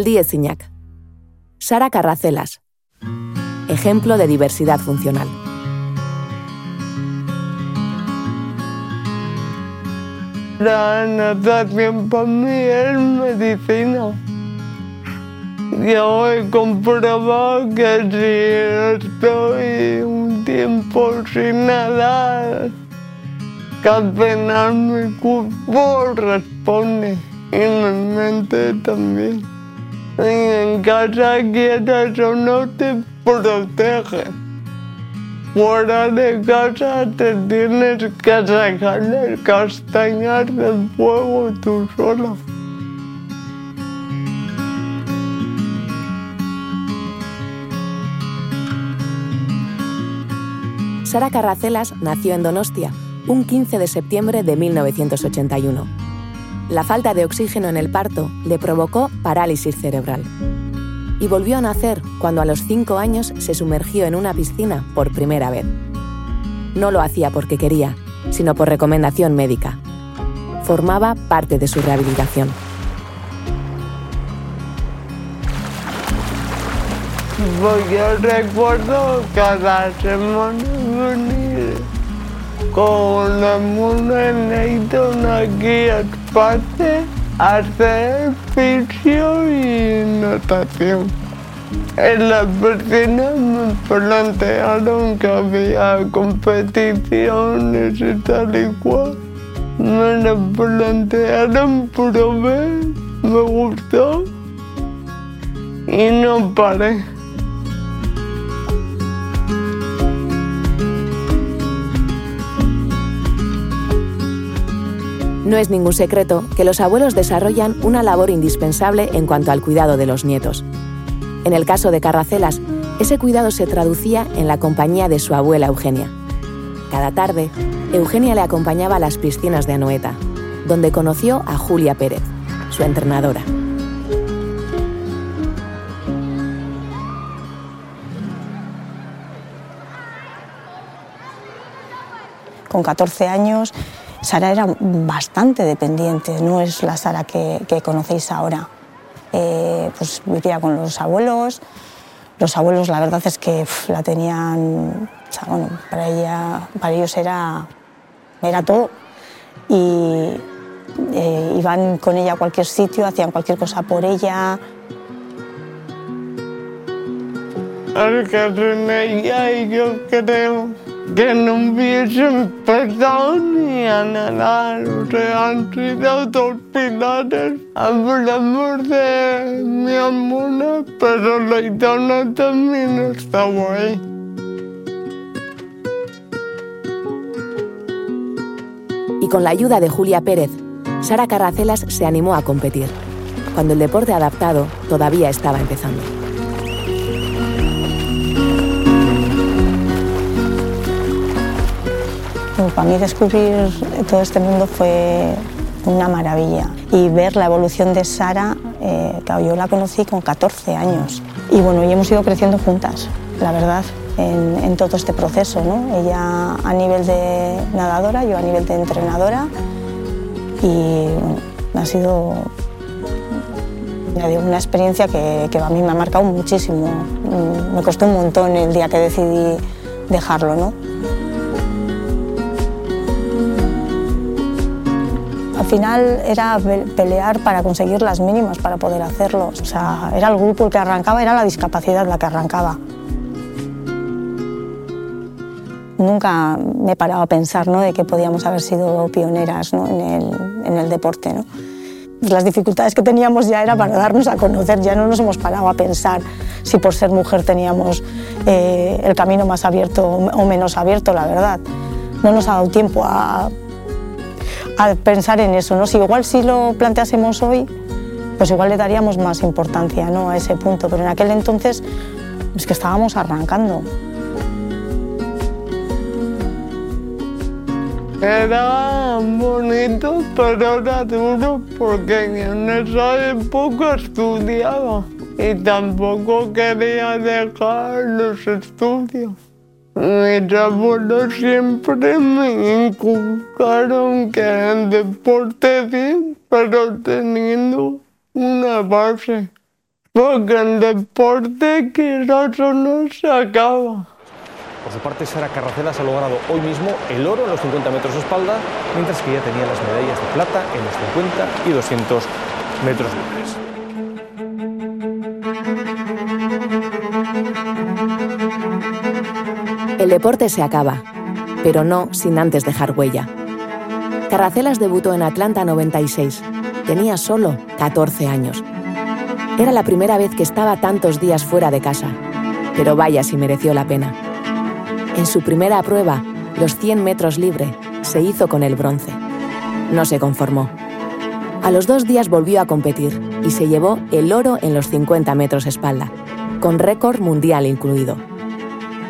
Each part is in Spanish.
Díez Iñac. Sara Carracelas. Ejemplo de diversidad funcional. La natación para mí es medicina. Yo he comprobado que si estoy un tiempo sin nadar, que final mi cuerpo responde y mi mente también. En casa quieras o no te protege. Fuera de casa te tienes que sacar el castañar del fuego tú sola. Sara Carracelas nació en Donostia un 15 de septiembre de 1981. La falta de oxígeno en el parto le provocó parálisis cerebral. Y volvió a nacer cuando a los 5 años se sumergió en una piscina por primera vez. No lo hacía porque quería, sino por recomendación médica. Formaba parte de su rehabilitación. Yo recuerdo cada semana venir con la monedita aquí al parque a hacer fisio y natación. En la piscina me plantearon que había competiciones y tal y cual. Me la plantearon, probé, me gustó y no paré. No es ningún secreto que los abuelos desarrollan una labor indispensable en cuanto al cuidado de los nietos. En el caso de Carracelas, ese cuidado se traducía en la compañía de su abuela Eugenia. Cada tarde, Eugenia le acompañaba a las piscinas de Anoeta, donde conoció a Julia Pérez, su entrenadora. Con 14 años, Sara era bastante dependiente, no es la Sara que, conocéis ahora. Eh, pues vivía con los abuelos, los abuelos la verdad es que la tenían, bueno, para, ella, para ellos era, era todo. Y eh, iban con ella a cualquier sitio, hacían cualquier cosa por ella. Al y yo creo que no hubiese empezado ni a nadar. O sea, han sido dos pilares. Hablamos de mi amor, pero la idona también estaba ahí. Y con la ayuda de Julia Pérez, Sara Carracelas se animó a competir, cuando el deporte adaptado todavía estaba empezando. Para mí descubrir todo este mundo fue una maravilla y ver la evolución de Sara, eh, yo la conocí con 14 años y bueno, y hemos ido creciendo juntas, la verdad, en, todo este proceso, ¿no? Ella a nivel de nadadora, yo a nivel de entrenadora y ha sido una experiencia que, que, a mí me ha marcado muchísimo. Me costó un montón el día que decidí dejarlo, ¿no? Final era pelear para conseguir las mínimas para poder hacerlo. O sea, era el grupo el que arrancaba, era la discapacidad la que arrancaba. Nunca me he parado a pensar ¿no? de que podíamos haber sido pioneras ¿no? en, el, en, el, deporte. ¿no? Las dificultades que teníamos ya era para darnos a conocer, ya no nos hemos parado a pensar si por ser mujer teníamos eh, el camino más abierto o menos abierto, la verdad. No nos ha dado tiempo a a pensar en eso. ¿no? Si igual si lo planteásemos hoy, pues igual le daríamos más importancia ¿no? a ese punto, pero en aquel entonces es que estábamos arrancando. Era bonito, pero era duro porque en esa época estudiaba y tampoco quería dejar los estudios. Mis abuelos siempre me inculcaron que el deporte bien, pero teniendo una base. Porque el deporte que otro no se acaba. Por su parte, Sara Carracelas ha logrado hoy mismo el oro en los 50 metros de espalda, mientras que ya tenía las medallas de plata en los 50 y 200 metros libres. El deporte se acaba, pero no sin antes dejar huella. Carracelas debutó en Atlanta 96. Tenía solo 14 años. Era la primera vez que estaba tantos días fuera de casa, pero vaya si mereció la pena. En su primera prueba, los 100 metros libre, se hizo con el bronce. No se conformó. A los dos días volvió a competir y se llevó el oro en los 50 metros espalda, con récord mundial incluido.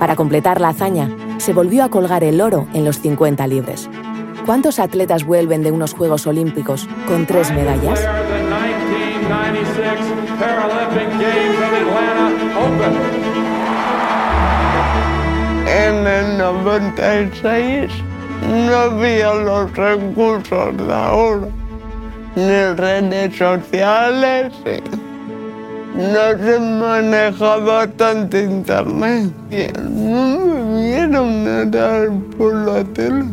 Para completar la hazaña, se volvió a colgar el oro en los 50 libres. ¿Cuántos atletas vuelven de unos Juegos Olímpicos con tres medallas? En el 96 no había los recursos de ahora, ni redes sociales, no se manejaba tanto internet. No me vieron nadar por la tele.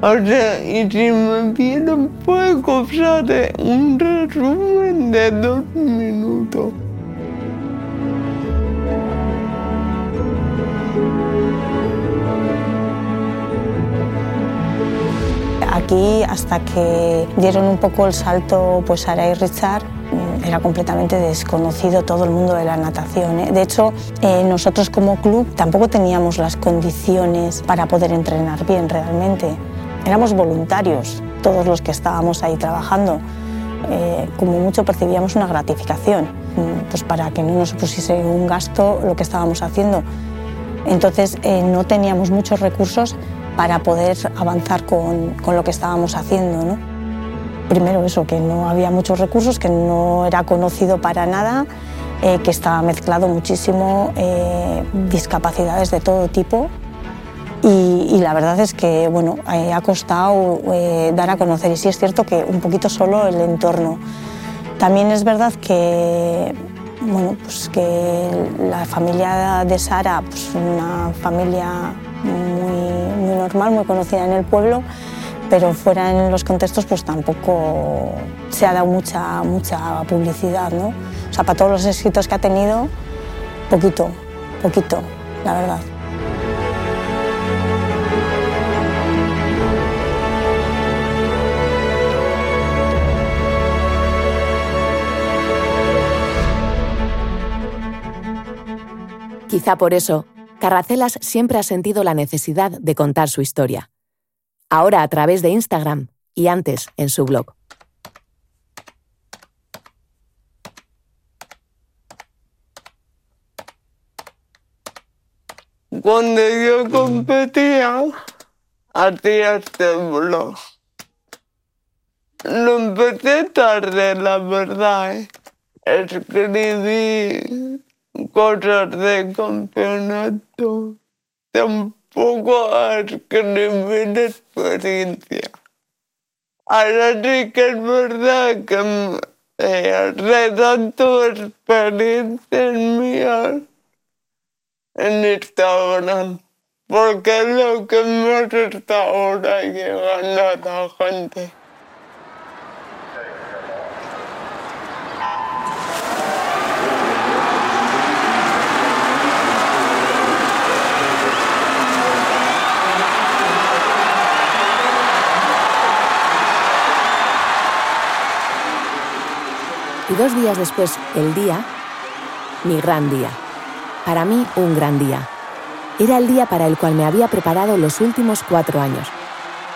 O sea, y si me vieron fue cosa de un resumen de dos minutos. Aquí, hasta que dieron un poco el salto pues Sara y Richard, era completamente desconocido todo el mundo de la natación. ¿eh? De hecho, eh, nosotros como club tampoco teníamos las condiciones para poder entrenar bien realmente. Éramos voluntarios, todos los que estábamos ahí trabajando. Eh, como mucho percibíamos una gratificación, pues para que no nos supusiese un gasto lo que estábamos haciendo. Entonces no teníamos muchos recursos para poder avanzar con, con lo que estábamos haciendo. ¿no? Primero eso, que no había muchos recursos, que no era conocido para nada, eh, que estaba mezclado muchísimo eh, discapacidades de todo tipo. Y, la verdad es que bueno, eh, ha costado dar a conocer, y sí es cierto que un poquito solo el entorno. También es verdad que, bueno, pues que la familia de Sara, pues una familia muy normal, muy conocida en el pueblo, pero fuera en los contextos pues tampoco se ha dado mucha, mucha publicidad, ¿no? O sea, para todos los éxitos que ha tenido, poquito, poquito, la verdad. Quizá por eso, Carracelas siempre ha sentido la necesidad de contar su historia ahora a través de Instagram y antes en su blog. Cuando yo competía, hacía este blog. Lo empecé tarde, la verdad. ¿eh? Escribí cosas de campeonato poco a escribir experiencia. Ahora sí que es verdad que eh, redacto experiencias mías en Instagram, porque es lo que más está ahora llegando a la gente. Dos días después, el día, mi gran día. Para mí, un gran día. Era el día para el cual me había preparado los últimos cuatro años,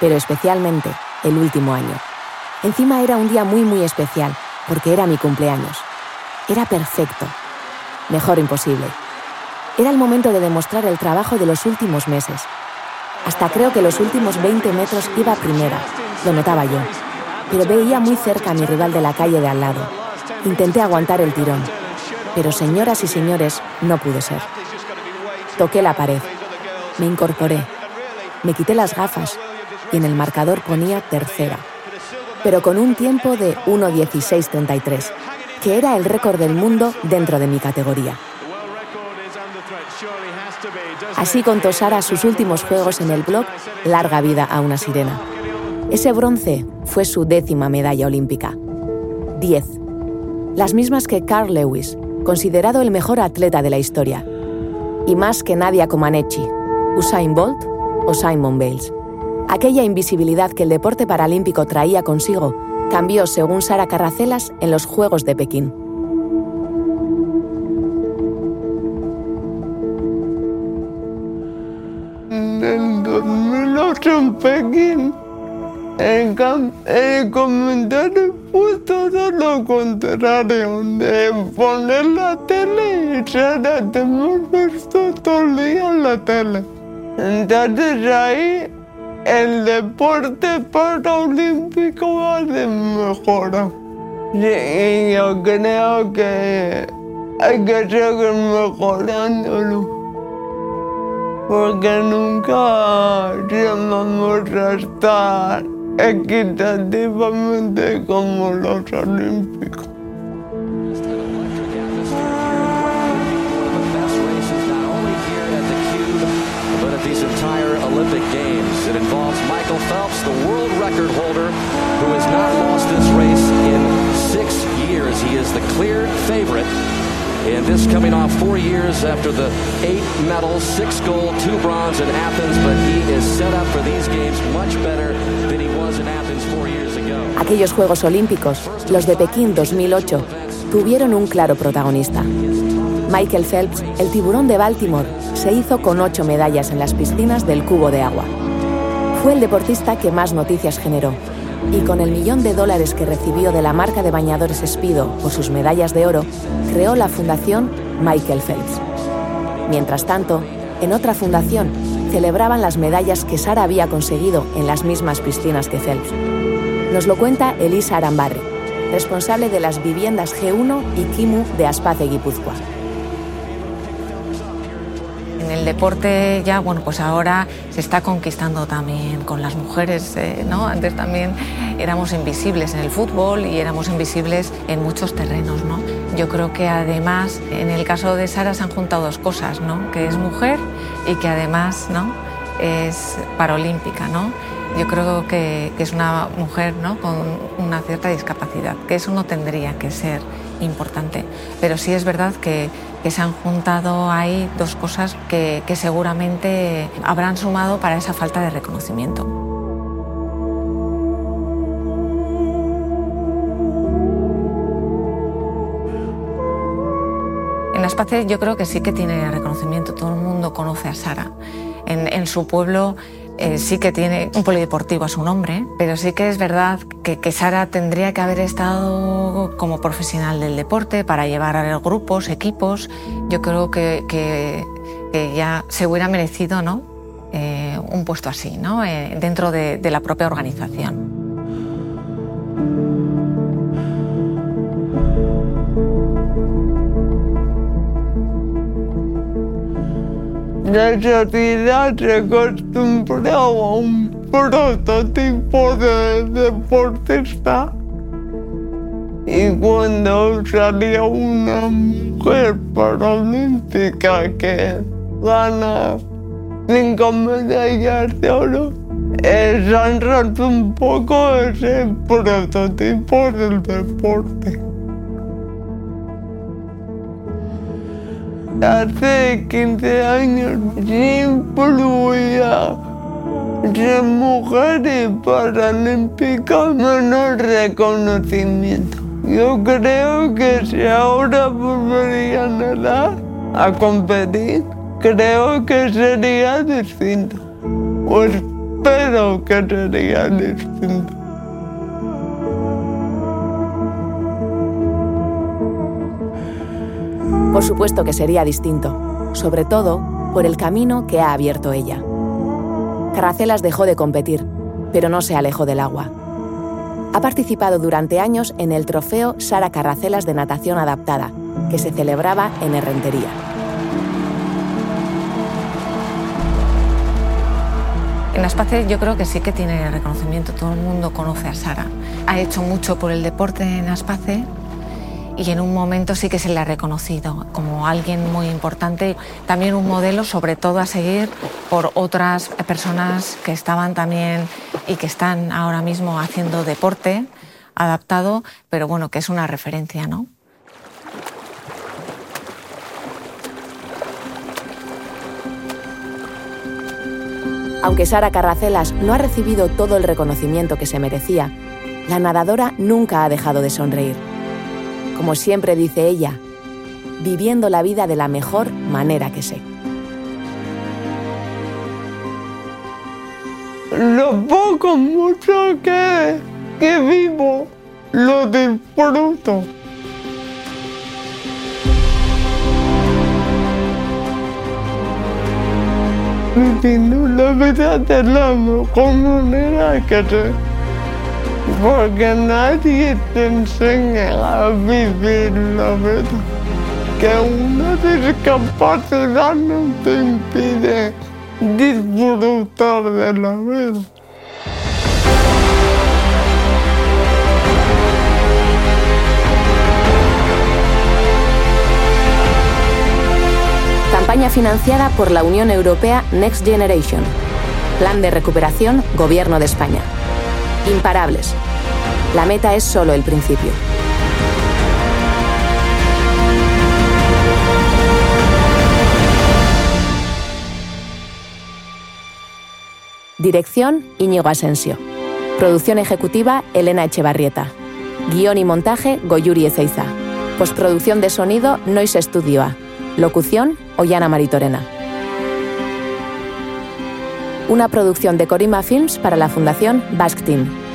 pero especialmente el último año. Encima era un día muy, muy especial, porque era mi cumpleaños. Era perfecto. Mejor imposible. Era el momento de demostrar el trabajo de los últimos meses. Hasta creo que los últimos 20 metros iba primera, lo notaba yo, pero veía muy cerca a mi rival de la calle de al lado Intenté aguantar el tirón, pero señoras y señores, no pude ser. Toqué la pared, me incorporé, me quité las gafas y en el marcador ponía tercera, pero con un tiempo de 1.16.33, que era el récord del mundo dentro de mi categoría. Así contó Sara sus últimos juegos en el blog Larga vida a una sirena. Ese bronce fue su décima medalla olímpica. Diez. Las mismas que Carl Lewis, considerado el mejor atleta de la historia. Y más que Nadia Comaneci, Usain Bolt o Simon Bales. Aquella invisibilidad que el deporte paralímpico traía consigo cambió, según Sara Carracelas, en los Juegos de Pekín. En 2008 en Pekín, el, fue todo lo contrario, de poner la tele y hemos visto todo el día en la tele. Entonces ahí el deporte paralímpico va de mejora. Y yo creo que hay que seguir mejorándolo. Porque nunca vamos a estar equitativamente como los olímpicos. Olympic Games. It involves Michael Phelps, the world record holder, who has not lost this race in six years. He is the clear favorite. And this coming off four years after the eight medals, six gold, two bronze in Athens, but he is set up for these games much better than he was in Athens four years ago. Aquellos Juegos Olímpicos, los de Pekín 2008, tuvieron un claro protagonista. Michael Phelps, el tiburón de Baltimore, se hizo con ocho medallas en las piscinas del cubo de agua. Fue el deportista que más noticias generó y con el millón de dólares que recibió de la marca de bañadores Speedo por sus medallas de oro, creó la fundación Michael Phelps. Mientras tanto, en otra fundación celebraban las medallas que Sara había conseguido en las mismas piscinas que Phelps. Nos lo cuenta Elisa Arambarre, responsable de las viviendas G1 y Kimu de Aspace, Guipúzcoa el deporte ya, bueno, pues ahora se está conquistando también con las mujeres, eh, ¿no? Antes también éramos invisibles en el fútbol y éramos invisibles en muchos terrenos, ¿no? Yo creo que además, en el caso de Sara se han juntado dos cosas, ¿no? Que es mujer y que además, ¿no? Es paralímpica, ¿no? Yo creo que, que es una mujer, ¿no? Con una cierta discapacidad, que eso no tendría que ser importante. Pero sí es verdad que, que se han juntado ahí dos cosas que, que seguramente habrán sumado para esa falta de reconocimiento. En Aspace yo creo que sí que tiene reconocimiento, todo el mundo conoce a Sara. En, en su pueblo eh, sí que tiene un polideportivo a su nombre, pero sí que es verdad que, Sara tendría que haber estado como profesional del deporte para llevar a grupos, equipos. Yo creo que, ya se hubiera merecido ¿no? Eh, un puesto así ¿no? Eh, dentro de, de la propia organización. La sociedad se acostumbraba a un prototipo de deportista y cuando salía una mujer paralímpica que gana cinco medallas de oro, se han un poco ese prototipo del deporte. hace 15 años sin pluviar. Las mujeres paralímpicas menos reconocimiento. Yo creo que si ahora volverían a dar a competir, creo que sería distinto. O espero que sería distinto. Por supuesto que sería distinto, sobre todo por el camino que ha abierto ella. Carracelas dejó de competir, pero no se alejó del agua. Ha participado durante años en el trofeo Sara Carracelas de natación adaptada, que se celebraba en Herrentería. En Aspace yo creo que sí que tiene reconocimiento, todo el mundo conoce a Sara. Ha hecho mucho por el deporte en Aspace y en un momento sí que se le ha reconocido como alguien muy importante, también un modelo sobre todo a seguir por otras personas que estaban también y que están ahora mismo haciendo deporte adaptado, pero bueno, que es una referencia, ¿no? Aunque Sara Carracelas no ha recibido todo el reconocimiento que se merecía, la nadadora nunca ha dejado de sonreír. Como siempre dice ella, viviendo la vida de la mejor manera que sé. Lo poco, mucho que, que vivo, lo disfruto. Viviendo la vida de la mejor manera que sé. Porque nadie te enseña a vivir la vida. Que una discapacidad no te impide disfrutar de la vida. Campaña financiada por la Unión Europea Next Generation. Plan de recuperación Gobierno de España. Imparables. La meta es solo el principio. Dirección Íñigo Asensio. Producción ejecutiva Elena Echevarrieta. Guión y montaje Goyuri Ezeiza. Postproducción de sonido Noise Studio A. Locución Ollana Maritorena. Una producción de Corima Films para la Fundación Basque Team.